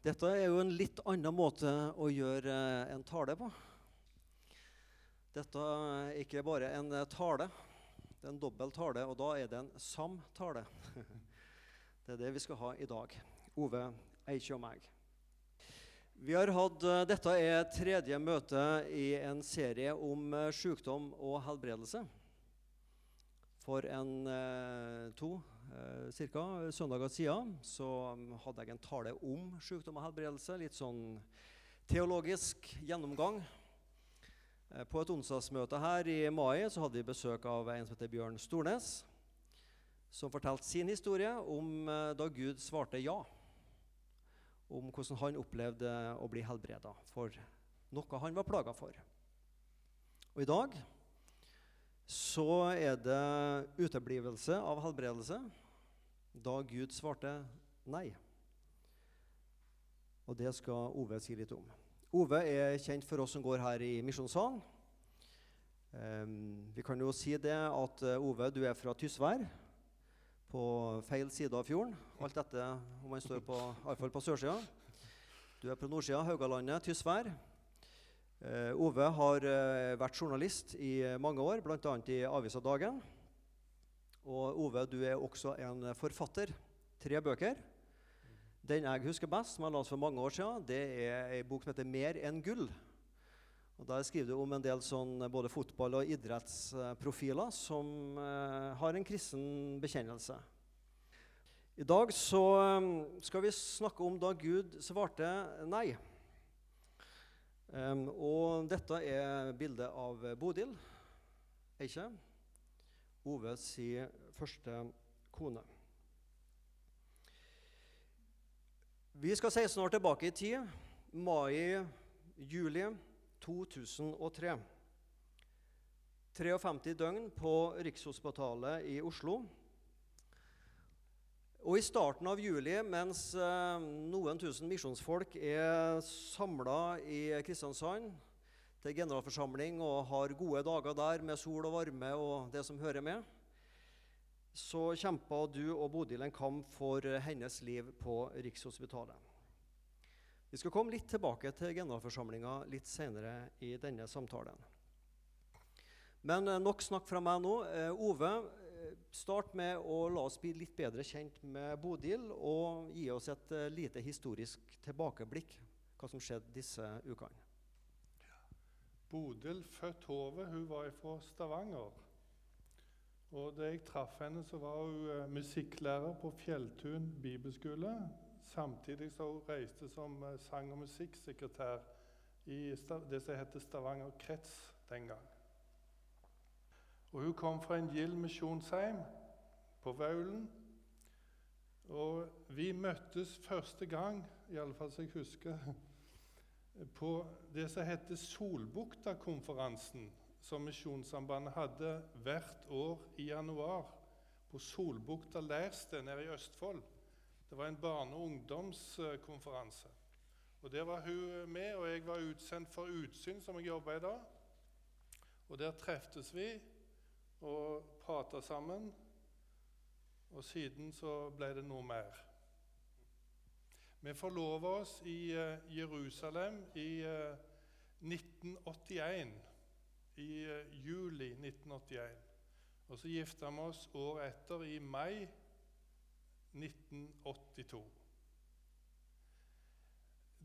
Dette er jo en litt annen måte å gjøre eh, en tale på. Dette er ikke bare en eh, tale, det er en dobbel tale, og da er det en samtale. Det er det vi skal ha i dag. Ove Eikje og meg. Vi har hatt, eh, Dette er tredje møte i en serie om sykdom og helbredelse. For en to eh, cirka, søndager siden så hadde jeg en tale om sykdom og helbredelse. Litt sånn teologisk gjennomgang. Eh, på et onsdagsmøte her i mai så hadde vi besøk av en som heter Bjørn Stornes. Som fortalte sin historie om eh, da Gud svarte ja. Om hvordan han opplevde å bli helbreda for noe han var plaga for. Og i dag så er det uteblivelse av helbredelse da Gud svarte nei. Og det skal Ove si litt om. Ove er kjent for oss som går her i Misjonssalen. Um, vi kan jo si det at uh, Ove, du er fra Tysvær, på feil side av fjorden. Alt dette om man står på, iallfall på sørsida. Du er på nordsida, Haugalandet, Tysvær. Uh, Ove har uh, vært journalist i mange år, bl.a. i avisa Dagen. Og Ove, du er også en forfatter. Tre bøker. Den jeg husker best, som jeg leste for mange år siden, det er ei bok som heter 'Mer enn gull'. Og Der skriver du om en del sånn, både fotball- og idrettsprofiler som eh, har en kristen bekjennelse. I dag så um, skal vi snakke om da Gud svarte nei. Um, og dette er bildet av Bodil Eikje, Ove si første kone. Vi skal 16 år tilbake i tid. Mai-juli 2003. 53 døgn på Rikshospitalet i Oslo. Og i starten av juli, mens eh, noen tusen misjonsfolk er samla i Kristiansand til generalforsamling og har gode dager der med sol og varme og det som hører med, så kjempa du og Bodil en kamp for hennes liv på Rikshospitalet. Vi skal komme litt tilbake til generalforsamlinga litt senere i denne samtalen. Men eh, nok snakk fra meg nå. Eh, Ove, Start med å la oss bli litt bedre kjent med Bodil, og gi oss et lite historisk tilbakeblikk hva som skjedde disse ukene. Bodil, født Hove, hun var fra Stavanger. Og Da jeg traff henne, så var hun uh, musikklærer på Fjelltun bibelskole. Samtidig hun reiste som uh, sang- og musikksekretær i det som heter Stavanger krets den gang. Og Hun kom fra en gild misjonsheim på Vaulen. Og vi møttes første gang, iallfall så jeg husker, på det som heter Solbukta-konferansen, som Misjonssambandet hadde hvert år i januar på Solbukta leirsted nede i Østfold. Det var en barne- og ungdomskonferanse. Og Der var hun med, og jeg var utsendt for Utsyn, som jeg jobber i da. Og Der treftes vi og prata sammen. Og siden så ble det noe mer. Vi forlova oss i uh, Jerusalem i uh, eh, 1981. I uh, juli 1981. Og så gifta vi oss året etter, i mai 1982.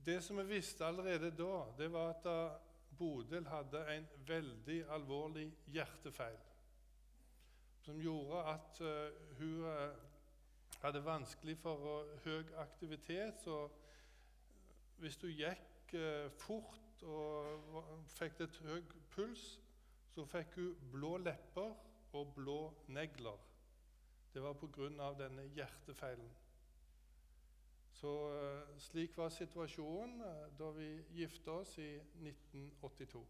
Det som vi visste allerede da, det var at Bodil hadde en veldig alvorlig hjertefeil som gjorde at hun hadde vanskelig for uh, høy aktivitet. Så hvis du gikk fort og fikk et høy puls, så fikk hun blå lepper og blå negler. Det var pga. denne hjertefeilen. Så slik var situasjonen da vi gifta oss i 1982.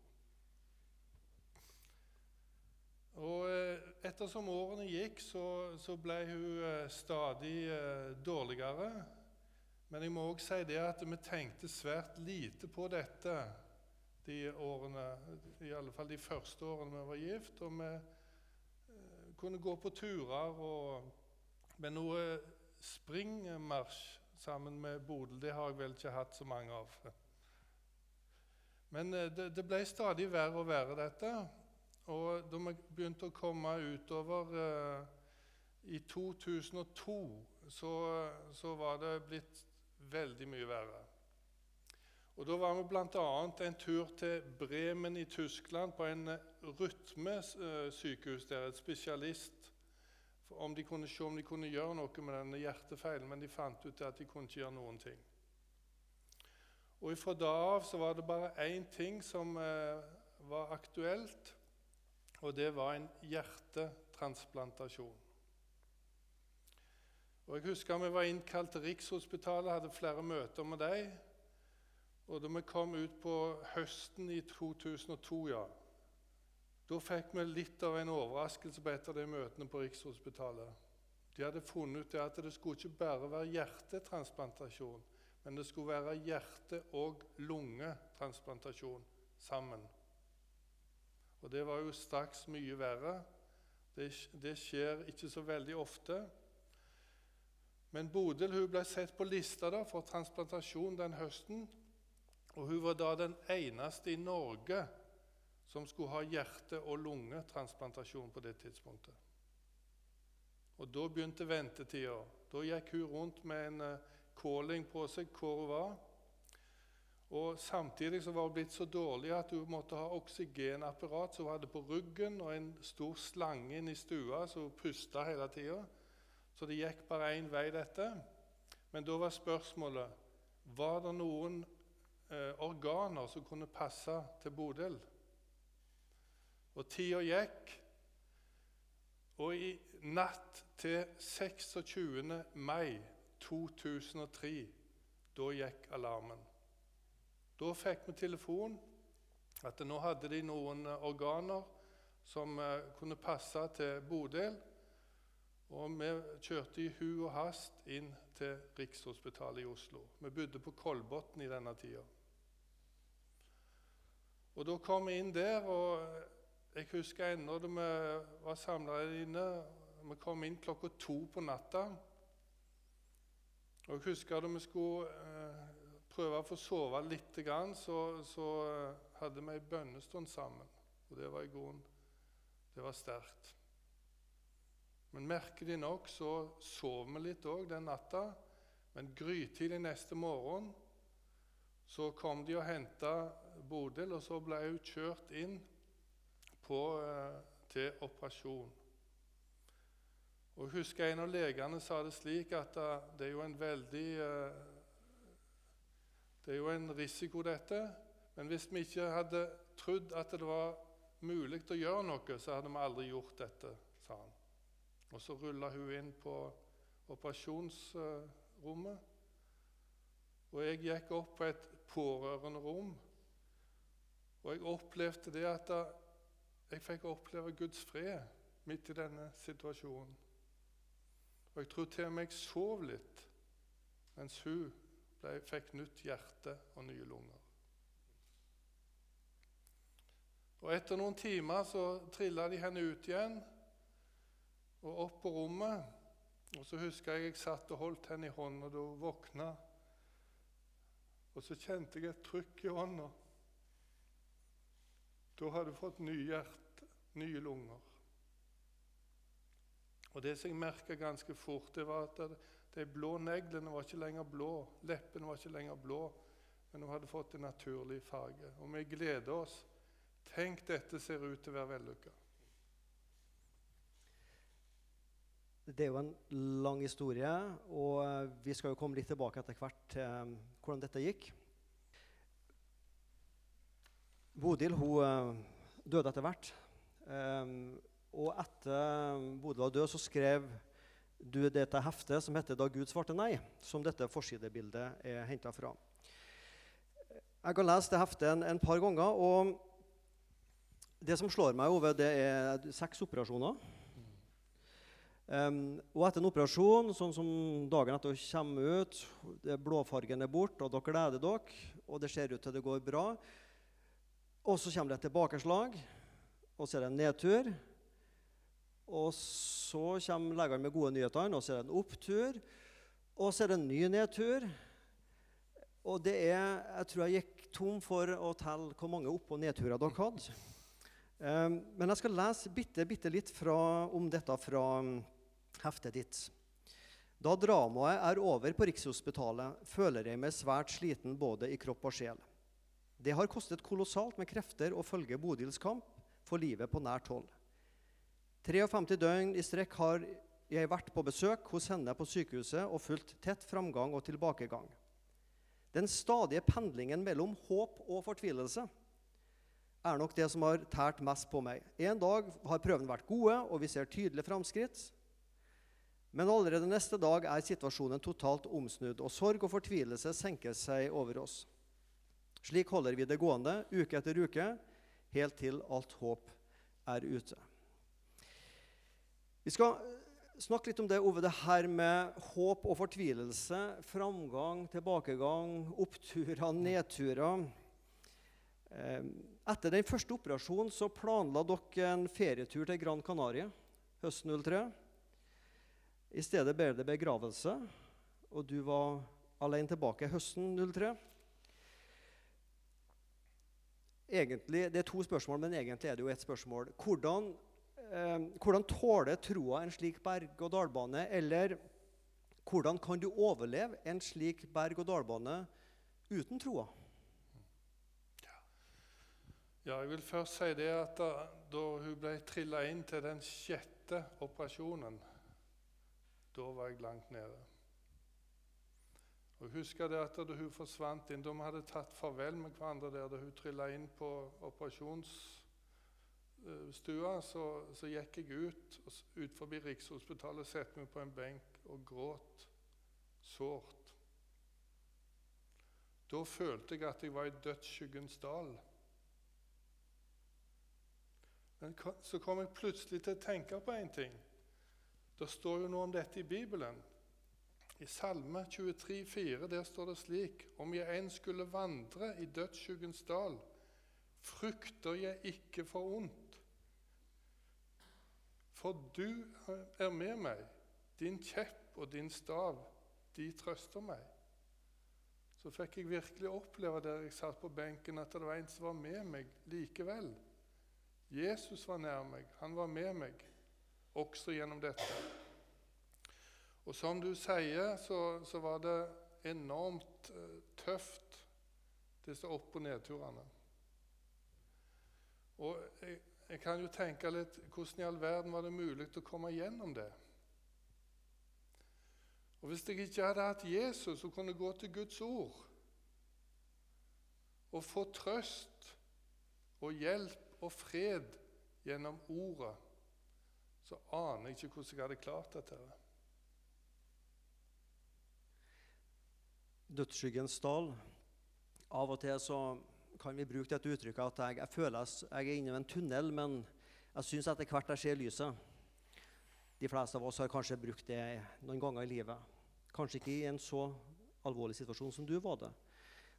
Og eh, Ettersom årene gikk, så, så ble hun eh, stadig eh, dårligere. Men jeg må også si det at vi tenkte svært lite på dette de årene, i alle fall de første årene vi var gift. Og vi kunne gå på turer og med noe springmarsj, sammen med Bodil. Det har jeg vel ikke hatt så mange av. Men det, det ble stadig verre og verre, dette. Og da vi begynte å komme utover eh, i 2002, så, så var det blitt veldig mye verre. Og Da var vi bl.a. en tur til Bremen i Tyskland, på en rytmesykehus der, et spesialist om de kunne se om de kunne gjøre noe med denne hjertefeilen, men de fant ut at de kunne ikke gjøre noen ting. Og Fra da av så var det bare én ting som eh, var aktuelt, og det var en hjertetransplantasjon. Og Jeg husker vi var innkalt til Rikshospitalet, hadde flere møter med dem. Og da vi kom ut på høsten i 2002, ja, da fikk vi litt av en overraskelse på et av de møtene på Rikshospitalet. De hadde funnet ut at det skulle ikke bare være hjertetransplantasjon, men det skulle være hjerte- og lungetransplantasjon sammen. Og Det var jo straks mye verre. Det, det skjer ikke så veldig ofte. Men Bodil ble sett på lista for transplantasjon den høsten. Og hun var da den eneste i Norge som skulle ha hjerte- og lungetransplantasjon på det tidspunktet. Og Da begynte ventetida. Da gikk hun rundt med en kåling calling på seg hvor hun var. Og Samtidig så var hun blitt så dårlig at hun måtte ha oksygenapparat som hun hadde på ryggen, og en stor slange inn i stua, så hun pusta hele tida. Så det gikk bare én vei, dette. Men da var spørsmålet var det noen eh, organer som kunne passe til Bodil. Og tida gikk, og i natt til 26. mai 2003, da gikk alarmen. Da fikk vi telefon at nå hadde de noen organer som eh, kunne passe til Bodil. Og vi kjørte i hu og hast inn til Rikshospitalet i Oslo. Vi bodde på Kolbotn i denne tida. Og Da kom vi inn der, og jeg husker ennå da vi var samla inne. Vi kom inn klokka to på natta. Og jeg husker da vi skulle eh, prøve å få sove litt, så, så eh, hadde vi ei bønnestund sammen. Og det var i grunnen Det var sterkt. Men merkelig nok så sov vi litt òg den natta. Men grytidlig neste morgen så kom de og henta Bodil, og så ble hun kjørt inn på, eh, til operasjon. Og jeg husker En av legene sa det slik at eh, det er jo en veldig Det er jo en risiko, dette. Men hvis vi ikke hadde trodd at det var mulig å gjøre noe, så hadde vi aldri gjort dette, sa han. Og så rulla hun inn på operasjonsrommet. Og jeg gikk opp på et pårørenderom, og jeg opplevde det at jeg fikk oppleve Guds fred midt i denne situasjonen. Og jeg tror til og med jeg sov litt mens hun ble, fikk nytt hjerte og nye lunger. Og Etter noen timer så trilla de henne ut igjen og opp på rommet. Og Så husker jeg jeg satt og holdt henne i hånda da hun våkna. Og så kjente jeg et trykk i hånda. Da hadde hun fått nye hjerte, nye lunger. Og Det som jeg merka ganske fort, det var at de blå neglene var ikke lenger blå. Leppene var ikke lenger blå, men hun hadde fått en naturlig farge. Og vi gleder oss. Tenk, dette ser ut til å være vellykka. Det er jo en lang historie, og vi skal jo komme litt tilbake etter hvert til hvordan dette gikk. Bodil hun eh, døde etter hvert. Og etter Bodil var død, så skrev du dette heftet som heter 'Da Gud svarte nei', som dette forsidebildet er henta fra. Jeg har lest det heftet en, en, par ganger, og det som slår meg over, det er seks operasjoner. Um, og etter en operasjon, sånn som dagen etter kommer ut, blåfargen er borte, og dere gleder dere, og det ser ut til det går bra, og så kommer det et tilbakeslag, og så er det en nedtur. Og så kommer legene med gode nyheter, og så er det en opptur. Og så er det en ny nedtur. Og det er Jeg tror jeg gikk tom for å telle hvor mange opp- og nedturer dere hadde. Um, men jeg skal lese bitte, bitte litt fra, om dette fra um, heftet ditt. Da dramaet er over på Rikshospitalet, føler jeg meg svært sliten både i kropp og sjel. Det har kostet kolossalt med krefter å følge Bodils kamp for livet på nært hold. 53 døgn i strekk har jeg vært på besøk hos henne på sykehuset og fulgt tett framgang og tilbakegang. Den stadige pendlingen mellom håp og fortvilelse er nok det som har tært mest på meg. En dag har prøvene vært gode, og vi ser tydelige framskritt. Men allerede neste dag er situasjonen totalt omsnudd, og sorg og fortvilelse senker seg over oss. Slik holder vi det gående uke etter uke, helt til alt håp er ute. Vi skal snakke litt om det, Ove, det her med håp og fortvilelse. Framgang, tilbakegang, oppturer, nedturer. Eh, etter den første operasjonen så planla dere en ferietur til Gran Canaria høsten 03. I stedet ble det begravelse, og du var alene tilbake høsten 03. Egentlig, det er to spørsmål, men egentlig er det jo ett spørsmål. Hvordan, eh, hvordan tåler troa en slik berg-og-dal-bane? Eller hvordan kan du overleve en slik berg-og-dal-bane uten troa? Ja, jeg vil først si det at da, da hun ble trilla inn til den sjette operasjonen, da var jeg langt nede. Og husker det at Da hun forsvant inn, vi hadde tatt farvel med hverandre der, da hun trilla inn på operasjonsstua, så, så gikk jeg ut, ut forbi Rikshospitalet, satte meg på en benk og gråt sårt. Da følte jeg at jeg var i dødsskyggens dal. Men så kom jeg plutselig til å tenke på en ting. Det står jo noe om dette i Bibelen. I Salme 23, 23,4 der står det slik.: Om jeg enn skulle vandre i dødsskyggens dal, frykter jeg ikke for ondt. For du er med meg, din kjepp og din stav, de trøster meg. Så fikk jeg virkelig oppleve der jeg satt på benken, at det var en som var med meg likevel. Jesus var nær meg, han var med meg også gjennom dette. Og som du sier, så, så var det enormt uh, tøft, disse opp- og nedturene. Og jeg, jeg, kan jo tenke litt hvordan i all verden var det mulig å komme gjennom det? Og Hvis jeg ikke hadde hatt Jesus og kunne gå til Guds ord og få trøst og hjelp og fred gjennom ordet, så aner jeg ikke hvordan jeg hadde klart dette. Dødsskyggens dal. Av og til så kan vi bruke dette uttrykket at jeg, jeg føler jeg er inne i en tunnel, men jeg syns etter hvert jeg ser lyset. De fleste av oss har kanskje brukt det noen ganger i livet. Kanskje ikke i en så alvorlig situasjon som du var det.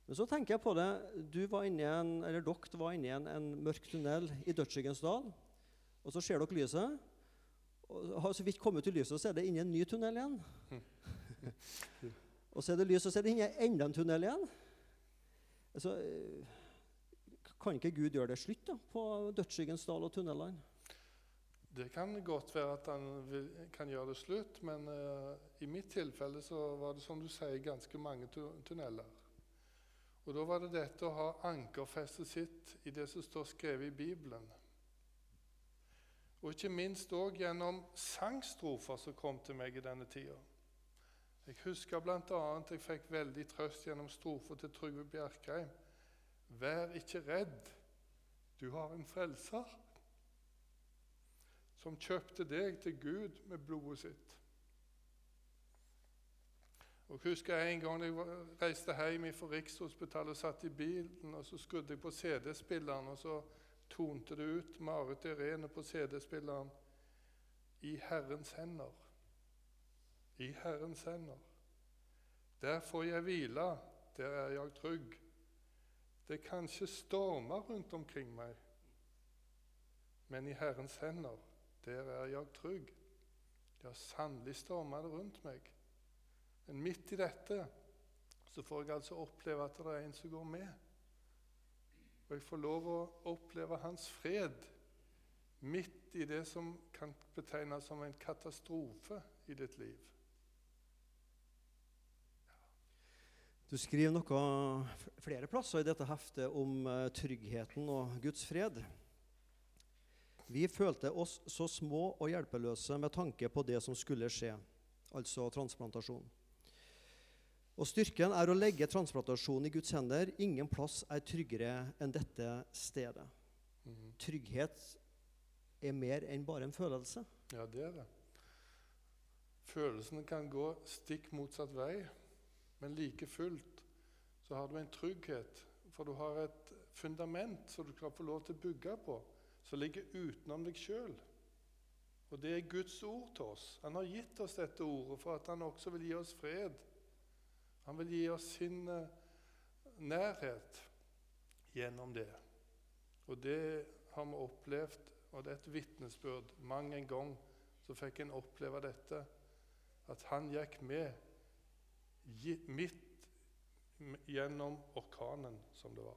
Men så tenker jeg på det, du var inne i en, eller Dere var inne i en, en mørk tunnel i dødsskyggens dal. Og så ser dere lyset. og har så vidt kommet til lyset, og så er det inne i en ny tunnel igjen. og så er det lys, og så er det inne i enda en tunnel igjen. Altså, kan ikke Gud gjøre det slutt da, på dødsskyggens dal og tunnelene? Det kan godt være at han kan gjøre det slutt, men uh, i mitt tilfelle så var det som du sier, ganske mange tu tunneler. Og Da var det dette å ha ankerfestet sitt i det som står skrevet i Bibelen. Og ikke minst òg gjennom sangstrofer som kom til meg i denne tida. Jeg husker bl.a. jeg fikk veldig trøst gjennom strofer til Trygve Bjerkreim. Vær ikke redd, du har en frelser som kjøpte deg til Gud med blodet sitt. Og husker jeg En gang jeg reiste hjem fra Rikshospitalet og satt i bilen, og så skrudde jeg på CD-spilleren, og så tonte det ut Marit Irene på CD-spilleren I Herrens hender. I Herrens hender. Der får jeg hvile, der er jeg trygg. Det kanskje stormer rundt omkring meg, men i Herrens hender, der er jeg trygg. Ja, sannelig stormer det rundt meg Men midt i dette så får jeg altså oppleve at det er en som går med. Og jeg får lov å oppleve hans fred midt i det som kan betegnes som en katastrofe i ditt liv. Du skriver noe flere plasser i dette heftet om eh, tryggheten og Guds fred. Vi følte oss så små og hjelpeløse med tanke på det som skulle skje, altså transplantasjon. Og Styrken er å legge transplantasjonen i Guds hender. Ingen plass er tryggere enn dette stedet. Mhm. Trygghet er mer enn bare en følelse. Ja, det er det. Følelsene kan gå stikk motsatt vei, men like fullt så har du en trygghet, for du har et fundament som du skal få lov til å bygge på, som ligger utenom deg sjøl. Og det er Guds ord til oss. Han har gitt oss dette ordet for at han også vil gi oss fred. Han vil gi oss sin eh, nærhet gjennom det. Og det har vi opplevd, og det er et vitnesbyrd. Mang en gang så fikk en oppleve dette, at han gikk med midt gjennom orkanen som det var.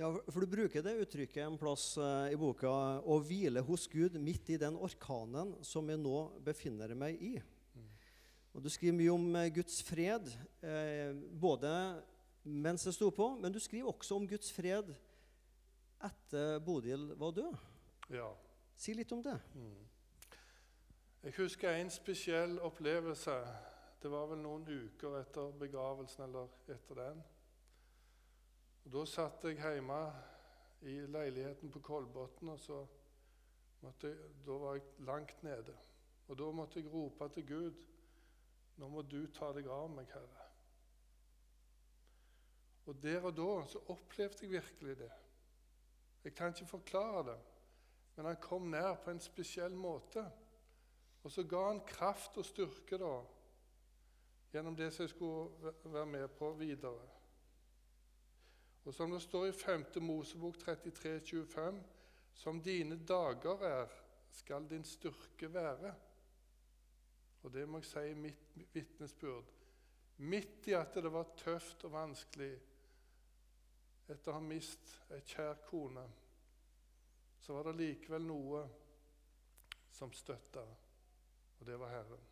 Ja, for Du bruker det uttrykket en plass eh, i boka 'å hvile hos Gud midt i den orkanen som jeg nå befinner meg i'. Og Du skriver mye om eh, Guds fred, eh, både mens det sto på, men du skriver også om Guds fred etter Bodil var død. Ja. Si litt om det. Mm. Jeg husker en spesiell opplevelse. Det var vel noen uker etter begravelsen eller etter den. Og Da satt jeg hjemme i leiligheten på Kolbotn, og så jeg, da var jeg langt nede. Og da måtte jeg rope til Gud Nå må du ta deg av meg, Herre. Og der og da så opplevde jeg virkelig det. Jeg kan ikke forklare det, men han kom nær på en spesiell måte. Og så ga han kraft og styrke da, gjennom det som jeg skulle være med på videre. Og som det står i 5. Mosebok 33, 25, som dine dager er, skal din styrke være. Og det må jeg si i mitt vitnesbyrd. Midt i at det var tøft og vanskelig etter å ha mist ei kjær kone, så var det likevel noe som støtta, og det var Herren.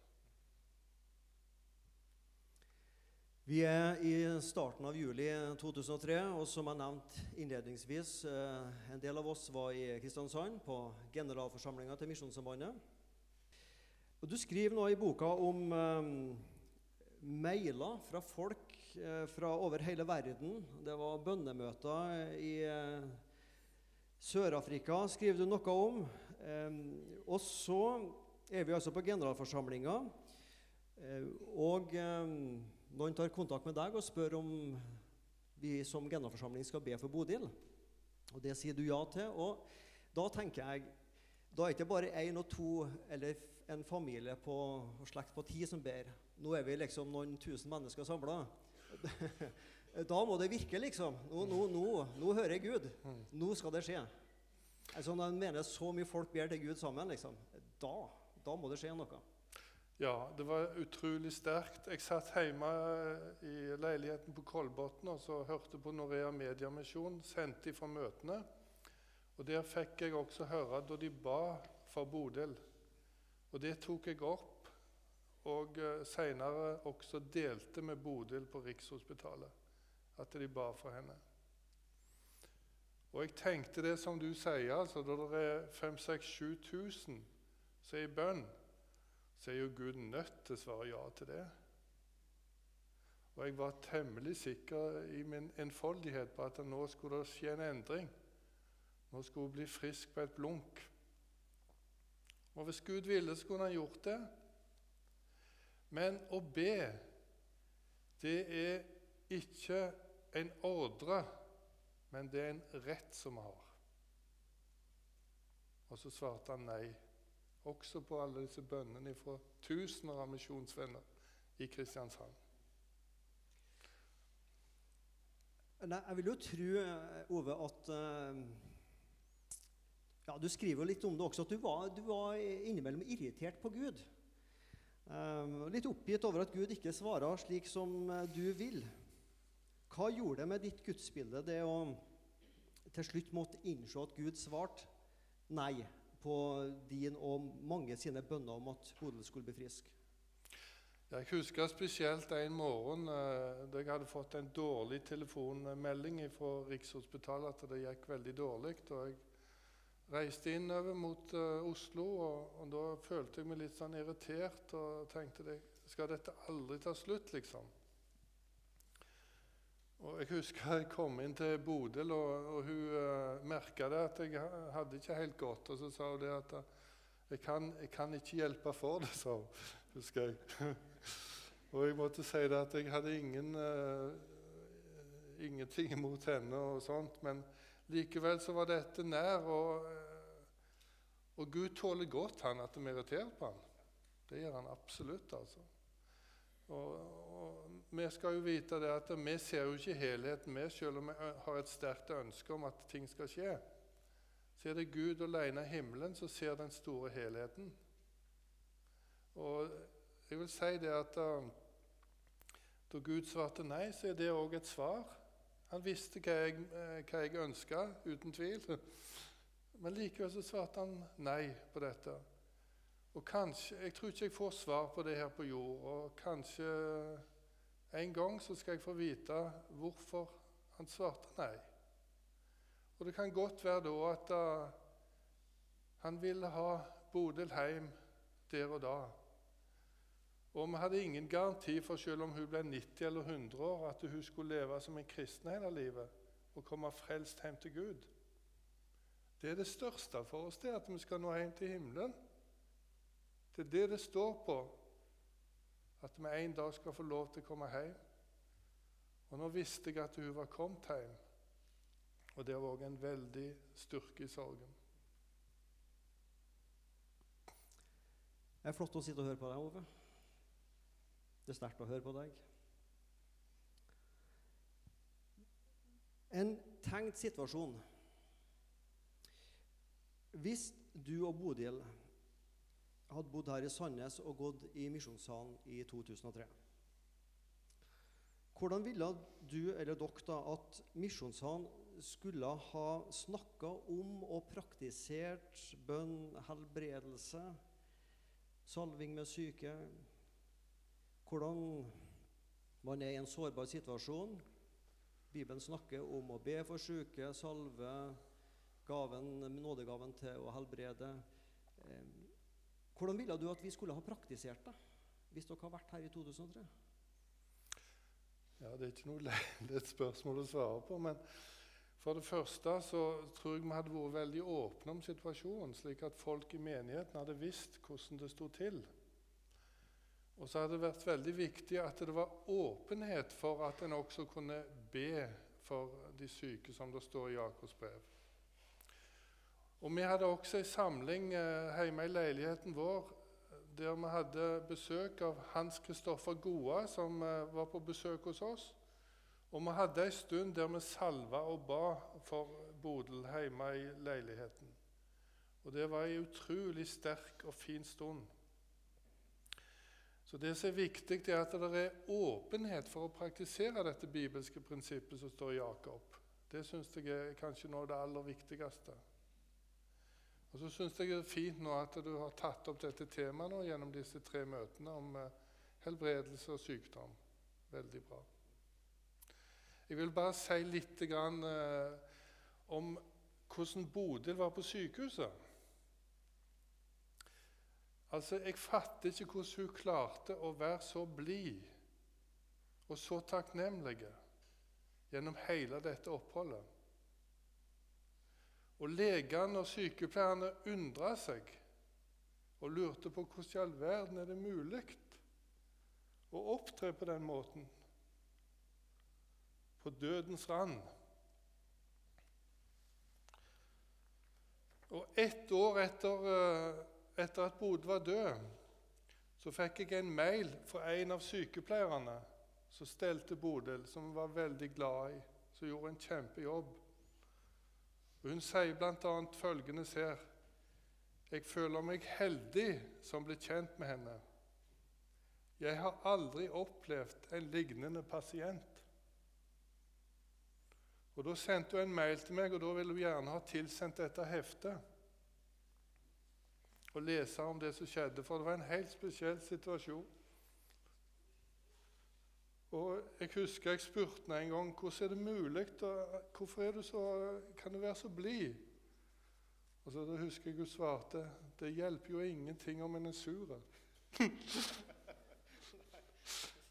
Vi er i starten av juli 2003, og som jeg nevnte innledningsvis, eh, en del av oss var i Kristiansand på generalforsamlinga til Misjonssambandet. Og Du skriver nå i boka om um, mailer fra folk eh, fra over hele verden. Det var bønnemøter i uh, Sør-Afrika, skriver du noe om. Um, og så er vi altså på generalforsamlinga, eh, og eh, noen tar kontakt med deg og spør om vi som generalforsamling skal be for Bodil. Og det sier du ja til. Og da tenker jeg Da er det ikke bare én og to eller en familie på og slekt på ti som ber. Nå er vi liksom noen tusen mennesker samla. Da må det virke, liksom. Nå, nå, nå, nå hører jeg Gud. Nå skal det skje. Altså, når en mener så mye folk ber til Gud sammen, liksom, da, da må det skje noe. Ja, det var utrolig sterkt. Jeg satt hjemme i leiligheten på Kolbotn og så hørte på Norea Mediamisjon, sendt fra møtene. Og Der fikk jeg også høre da de ba for Bodil. Og det tok jeg opp, og senere seinere også delte med Bodil på Rikshospitalet. At de ba for henne. Og jeg tenkte det som du sier, altså da det er 5000-7000 som er i bønn, så er jo Gud nødt til å svare ja til det. Og jeg var temmelig sikker i min enfoldighet på at nå skulle det skje en endring. Nå skulle hun bli frisk på et blunk. Og hvis Gud ville, så kunne han gjort det. Men å be, det er ikke en ordre, men det er en rett som vi har. Og så svarte han nei også på alle disse bønnene fra tusener av misjonsvenner i Kristiansand. Nei, jeg vil jo tro, eh, Ove, at eh, ja, Du skriver jo litt om det også, at du var, du var innimellom irritert på Gud. Eh, litt oppgitt over at Gud ikke svarer slik som eh, du vil. Hva gjorde det med ditt gudsbilde, det å til slutt måtte innse at Gud svarte nei på din og mange sine bønner om at Bodil skulle bli frisk? Jeg husker spesielt en morgen eh, da jeg hadde fått en dårlig telefonmelding fra Rikshospitalet at det gikk veldig dårlig. og Jeg reiste innover mot uh, Oslo, og, og, da følte jeg meg litt sånn irritert og tenkte at skal dette aldri ta slutt, liksom? Og Jeg husker jeg kom inn til Bodil, og, og hun uh, eh, merka at jeg hadde ikke helt godt. Og så sa hun det at uh, jeg, kan, jeg kan ikke hjelpe for det', sa hun. Husker jeg. og jeg måtte si det at jeg hadde ingen, uh, ingenting imot henne og sånt, men Likevel så var dette nær, og, og Gud tåler godt han at vi irriterer på han. Det gjør han absolutt. altså. Og, og, Vi skal jo vite det at vi ser jo ikke helheten, vi, selv om vi har et sterkt ønske om at ting skal skje. Så er det Gud alene i himmelen som ser den store helheten. Og jeg vil si det at da, da Gud svarte nei, så er det òg et svar. Han visste hva jeg, hva jeg ønska, uten tvil. Men likevel så svarte han nei på dette. Og kanskje, Jeg tror ikke jeg får svar på det her på jord. Og kanskje en gang så skal jeg få vite hvorfor han svarte nei. Og det kan godt være da at uh, han ville ha Bodil hjem der og da. Og vi hadde ingen garanti for, selv om hun ble 90 eller 100 år, at hun skulle leve som en kristen hele livet og komme frelst hjem til Gud. Det er det største for oss, det at vi skal nå hjem til himmelen. Det er det det står på, at vi en dag skal få lov til å komme hjem. Og nå visste jeg at hun var kommet hjem, og det var òg en veldig styrke i sorgen. Det er flott å sitte og høre på deg, Ove. Det er sterkt å høre på deg. En tenkt situasjon. Hvis du og Bodil hadde bodd her i Sandnes og gått i Misjonssalen i 2003 Hvordan ville du eller dere da at Misjonssalen skulle ha snakka om og praktisert bønn, helbredelse, salving med syke, hvordan man er i en sårbar situasjon. Bibelen snakker om å be for syke, salve, gaven, nådegaven til å helbrede. Hvordan ville du at vi skulle ha praktisert det hvis dere har vært her i 2003? Ja, Det er ikke noe lett spørsmål å svare på. Men for det første så tror jeg vi hadde vært veldig åpne om situasjonen, slik at folk i menigheten hadde visst hvordan det sto til. Og så hadde det vært veldig viktig at det var åpenhet for at en også kunne be for de syke, som det står i Jakobs brev. Og Vi hadde også en samling eh, hjemme i leiligheten vår der vi hadde besøk av Hans Kristoffer Goa, som eh, var på besøk hos oss. Og vi hadde en stund der vi salva og ba for Bodil hjemme i leiligheten. Og Det var en utrolig sterk og fin stund. Så Det som er viktig, er at det er åpenhet for å praktisere dette bibelske prinsippet som står i Jakob. Det syns jeg er kanskje noe av det aller viktigste. Og så syns jeg det er fint nå at du har tatt opp dette temaet nå gjennom disse tre møtene om eh, helbredelse og sykdom. Veldig bra. Jeg vil bare si litt grann, eh, om hvordan Bodil var på sykehuset. Altså, Jeg fatter ikke hvordan hun klarte å være så blid og så takknemlig gjennom hele dette oppholdet. Og Legene og sykepleierne undra seg og lurte på hvordan i all verden er det mulig å opptre på den måten, på dødens rand. Og ett år etter uh, etter at Bodil var død, så fikk jeg en mail fra en av sykepleierne som stelte Bodil, som var veldig glad i, som gjorde en kjempejobb. Hun sier bl.a. følgende her Jeg føler meg heldig som ble kjent med henne. Jeg har aldri opplevd en lignende pasient. Og Da sendte hun en mail til meg, og da ville hun gjerne ha tilsendt dette heftet. Og lese om det som skjedde, for det var en helt spesiell situasjon. Og Jeg husker jeg spurte henne en gang hvordan er det mulig hvorfor er du så, kan du være så blid. Og så da husker jeg hun svarte det hjelper jo ingenting om en er sur.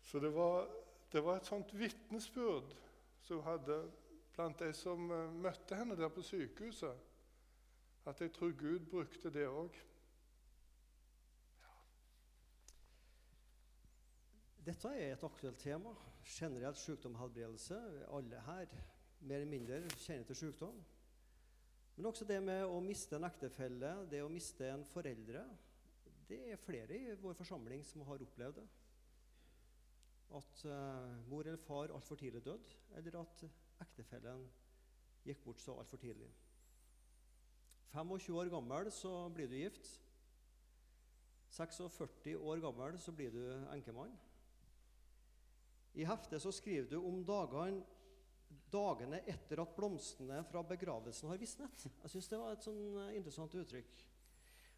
så det var, det var et sånt vitnesbyrd som hun hadde blant de som eh, møtte henne der på sykehuset, at jeg tror Gud brukte det òg. Dette er et aktuelt tema. Generelt sykdom og helbredelse. Alle her mer eller mindre kjenner til sykdom. Men også det med å miste en ektefelle, det å miste en foreldre. Det er flere i vår forsamling som har opplevd det. At uh, mor eller far altfor tidlig døde, eller at ektefellen gikk bort så altfor tidlig. 25 år gammel så blir du gift. 46 år gammel så blir du enkemann. I heftet så skriver du om dagene, dagene etter at blomstene fra begravelsen har visnet. Jeg syns det var et sånn eh, interessant uttrykk.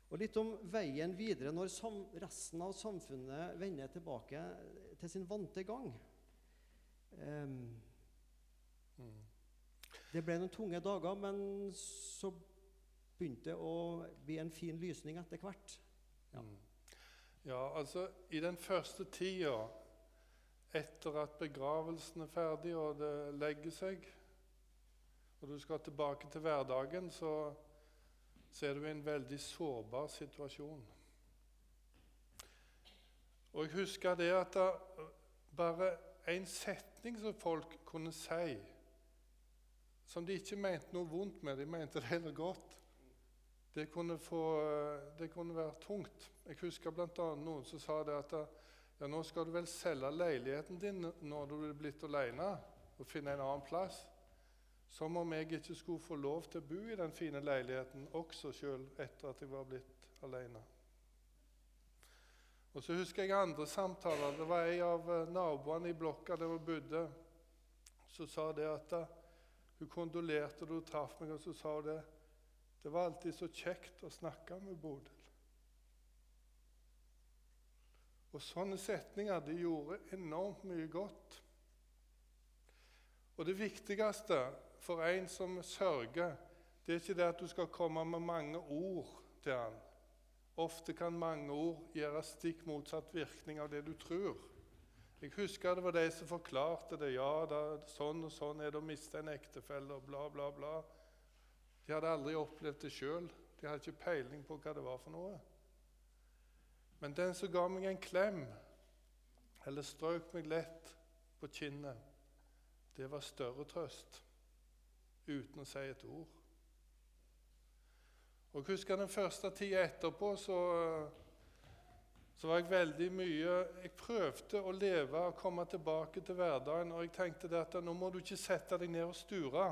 Og litt om veien videre når resten av samfunnet vender tilbake til sin vante gang. Um, mm. Det ble noen tunge dager, men så begynte det å bli en fin lysning etter hvert. Ja. Mm. ja, altså i den første tida etter at begravelsen er ferdig og det legger seg, og du skal tilbake til hverdagen, så, er du i en veldig sårbar situasjon. Og jeg husker det at det bare en setning som folk kunne si, som de ikke mente noe vondt med, de mente det heller godt, det kunne, få, det kunne være tungt. Jeg husker bl.a. noen som sa det at ja, nå skal du vel selge leiligheten din når du er blitt alene, og finne en annen plass. Som om jeg ikke skulle få lov til å bo i den fine leiligheten også sjøl etter at jeg var blitt alene. Og så husker jeg andre samtaler. Det var en av eh, naboene i blokka der hun bodde, som sa det at hun kondolerte da hun traff meg, og så sa hun det det var alltid så kjekt å snakke med Bodil. Og Sånne setninger de gjorde enormt mye godt. Og Det viktigste for en som sørger, det er ikke det at du skal komme med mange ord til han. Ofte kan mange ord gjøre stikk motsatt virkning av det du tror. Jeg husker det var de som forklarte det. Ja, da, sånn og sånn er det å miste en ektefelle, og bla, bla, bla. De hadde aldri opplevd det sjøl. De hadde ikke peiling på hva det var for noe. Men den som ga meg en klem eller strøk meg lett på kinnet, det var større trøst, uten å si et ord. Og jeg husker Den første tida etterpå så, så, var jeg veldig mye Jeg prøvde å leve og komme tilbake til hverdagen. Og jeg tenkte at nå må du ikke sette deg ned og sture.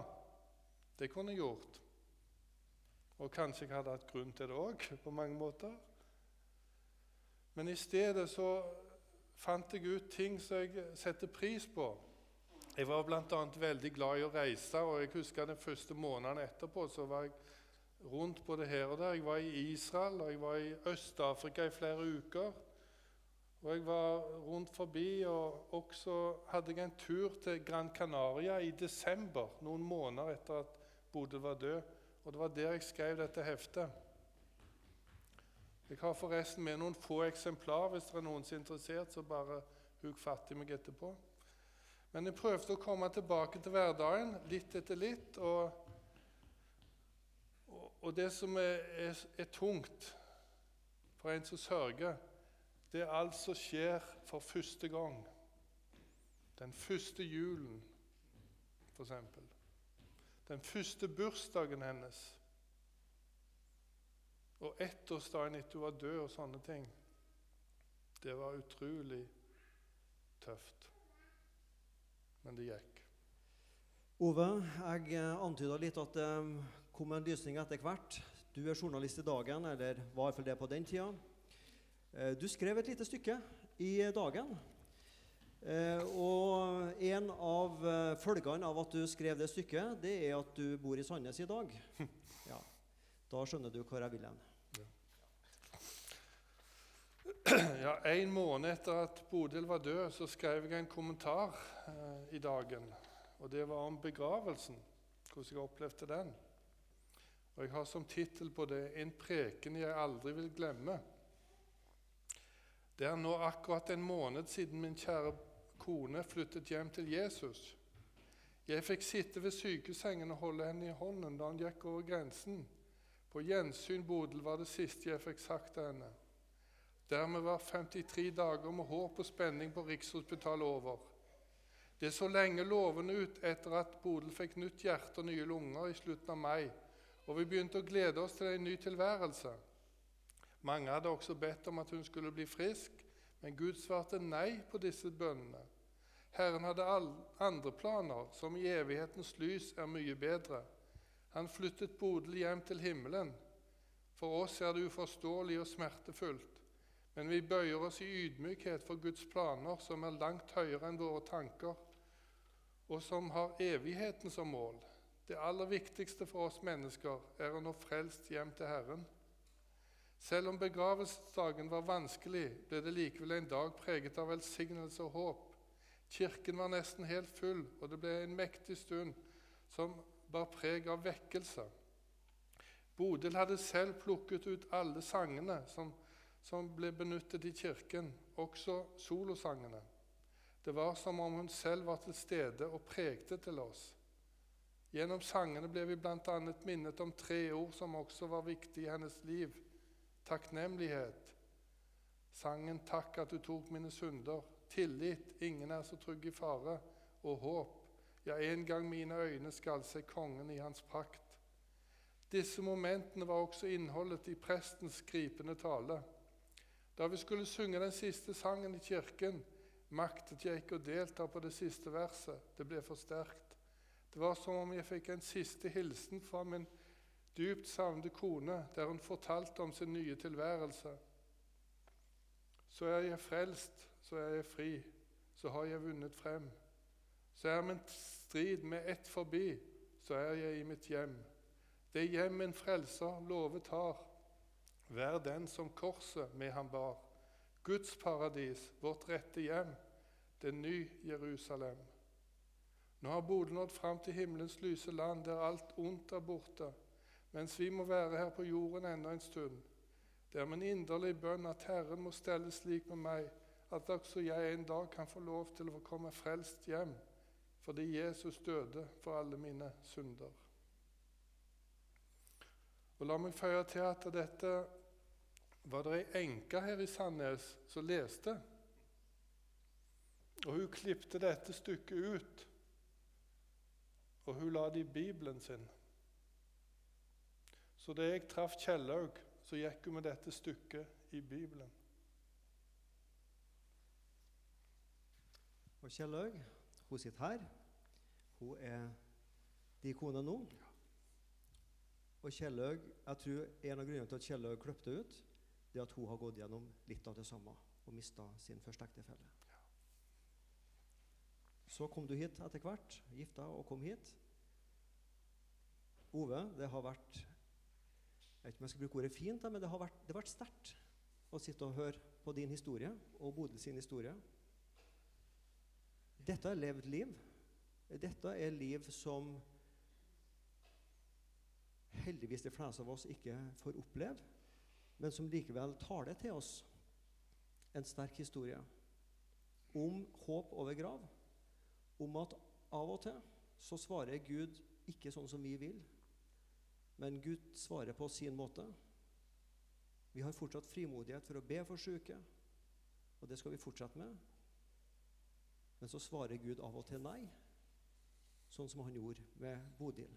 Det kunne jeg gjort. Og kanskje jeg hadde hatt grunn til det òg, på mange måter. Men i stedet så fant jeg ut ting som jeg setter pris på. Jeg var bl.a. veldig glad i å reise, og jeg husker den første måneden etterpå så var jeg rundt både her og der. Jeg var i Israel, og jeg var i Øst-Afrika i flere uker. Og jeg var rundt forbi, og også hadde jeg en tur til Gran Canaria i desember, noen måneder etter at Bodø var død. Og det var der jeg skrev dette heftet. Jeg har forresten med noen få eksemplar. Hvis det er noen som er interessert, så bare huk fatt i meg etterpå. Men jeg prøvde å komme tilbake til hverdagen litt etter litt. Og, og, og det som er, er, er, tungt for en som sørger, det er alt som skjer for første gang. Den første julen, f.eks. Den første bursdagen hennes. Og ettårsdagen etter hun var død og sånne ting. Det var utrolig tøft. Men det gikk. Ove, jeg eh, antyda litt at det kom en lysning etter hvert. Du er journalist i Dagen, eller var iallfall det på den tida. Eh, du skrev et lite stykke i dagen. Eh, og en av eh, følgene av at du skrev det stykket, det er at du bor i Sandnes i dag. Ja, Da skjønner du hvor jeg vil hen. Ja, En måned etter at Bodil var død, så skrev jeg en kommentar eh, i dagen. Og Det var om begravelsen, hvordan jeg opplevde den. Og Jeg har som tittel på det 'En preken jeg aldri vil glemme'. Det er nå akkurat en måned siden min kjære kone flyttet hjem til Jesus. Jeg fikk sitte ved sykesengen og holde henne i hånden da hun gikk over grensen. På gjensyn, Bodil, var det siste jeg fikk sagt til henne. Dermed var 53 dager med håp og spenning på Rikshospitalet over. Det så lenge lovende ut etter at Bodil fikk nytt hjerte og nye lunger i slutten av mai, og vi begynte å glede oss til en ny tilværelse. Mange hadde også bedt om at hun skulle bli frisk, men Gud svarte nei på disse bønnene. Herren hadde andre planer, som i evighetens lys er mye bedre. Han flyttet Bodil hjem til himmelen. For oss er det uforståelig og smertefullt. Men vi bøyer oss i ydmykhet for Guds planer, som er langt høyere enn våre tanker, og som har evigheten som mål. Det aller viktigste for oss mennesker er å nå frelst hjem til Herren. Selv om begravelsesdagen var vanskelig, ble det likevel en dag preget av velsignelse og håp. Kirken var nesten helt full, og det ble en mektig stund som bar preg av vekkelse. Bodil hadde selv plukket ut alle sangene som som ble benyttet i kirken, også solosangene. Det var som om hun selv var til stede og prekte til oss. Gjennom sangene ble vi bl.a. minnet om tre ord som også var viktige i hennes liv. Takknemlighet. Sangen 'Takk at du tok mine synder'. Tillit. Ingen er så trygg i fare. Og håp. Ja, en gang mine øyne skal se kongen i hans prakt. Disse momentene var også innholdet i prestens gripende tale. Da vi skulle synge den siste sangen i kirken, maktet jeg ikke å delta på det siste verset. Det ble for sterkt. Det var som om jeg fikk en siste hilsen fra min dypt savnede kone, der hun fortalte om sin nye tilværelse. Så er jeg frelst, så er jeg fri, så har jeg vunnet frem. Så er min strid med ett forbi, så er jeg i mitt hjem. Det hjem min frelser lovet har, Vær den som korset med ham bar. Guds paradis, vårt rette hjem, det nye Jerusalem. Nå har Bodø nådd fram til himmelens lyse land, der alt ondt er borte, mens vi må være her på jorden enda en stund. Det er min inderlige bønn at Herren må stelle slik med meg at også jeg en dag kan få lov til å komme frelst hjem, fordi Jesus døde for alle mine synder. Og La meg føye til at dette var det ei enke her i Sandnes som leste. Og Hun klipte dette stykket ut, og hun la det i Bibelen sin. Så da jeg traff Kjellaug, så gikk hun med dette stykket i Bibelen. Og Kjellaug, hun sitter her. Hun er din kone nå. Og Kjellaug, jeg tror En av grunnene til at Kjellaug kløpte ut, det at hun har gått gjennom litt av det samme og mista sin første ektefelle. Så kom du hit etter hvert, gifta og kom hit. Ove, det har vært Jeg vet ikke om jeg skal bruke ordet fint, men det har vært, det vært sterkt å sitte og høre på din historie og Bodil sin historie. Dette er levd liv. Dette er liv som heldigvis de fleste av oss ikke får oppleve, men som likevel tar det til oss. En sterk historie om håp over grav, om at av og til så svarer Gud ikke sånn som vi vil, men Gud svarer på sin måte. Vi har fortsatt frimodighet for å be for syke, og det skal vi fortsette med. Men så svarer Gud av og til nei, sånn som han gjorde med Bodil.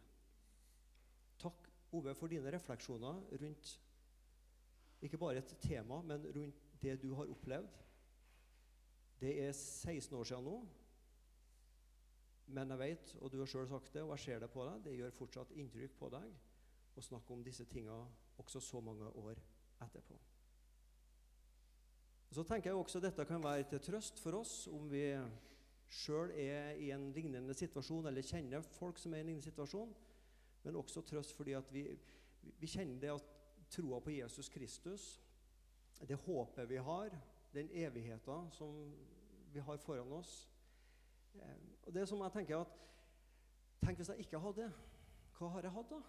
Takk, Ove, for dine refleksjoner rundt ikke bare et tema, men rundt det du har opplevd. Det er 16 år siden nå, men jeg vet, og du har sjøl sagt det, og jeg ser det på deg, det gjør fortsatt inntrykk på deg å snakke om disse tinga også så mange år etterpå. Så tenker jeg også dette kan være til trøst for oss om vi sjøl er i en lignende situasjon, eller kjenner folk som er i en lignende situasjon, men også trøst fordi at vi, vi kjenner det at troa på Jesus Kristus, det håpet vi har, den evigheten som vi har foran oss eh, og det som jeg tenker at Tenk hvis jeg ikke hadde det. Hva har jeg hatt da?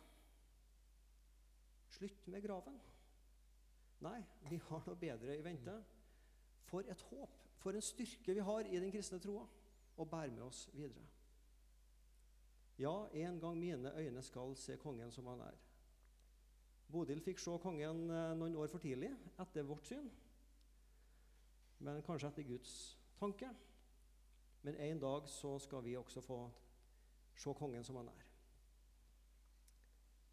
Slutt med graven. Nei, vi har noe bedre i vente. For et håp, for en styrke vi har i den kristne troa, og bærer med oss videre. Ja, en gang mine øyne skal se kongen som han er. Bodil fikk se kongen eh, noen år for tidlig, etter vårt syn. Men kanskje etter Guds tanke. Men en dag så skal vi også få se kongen som han er.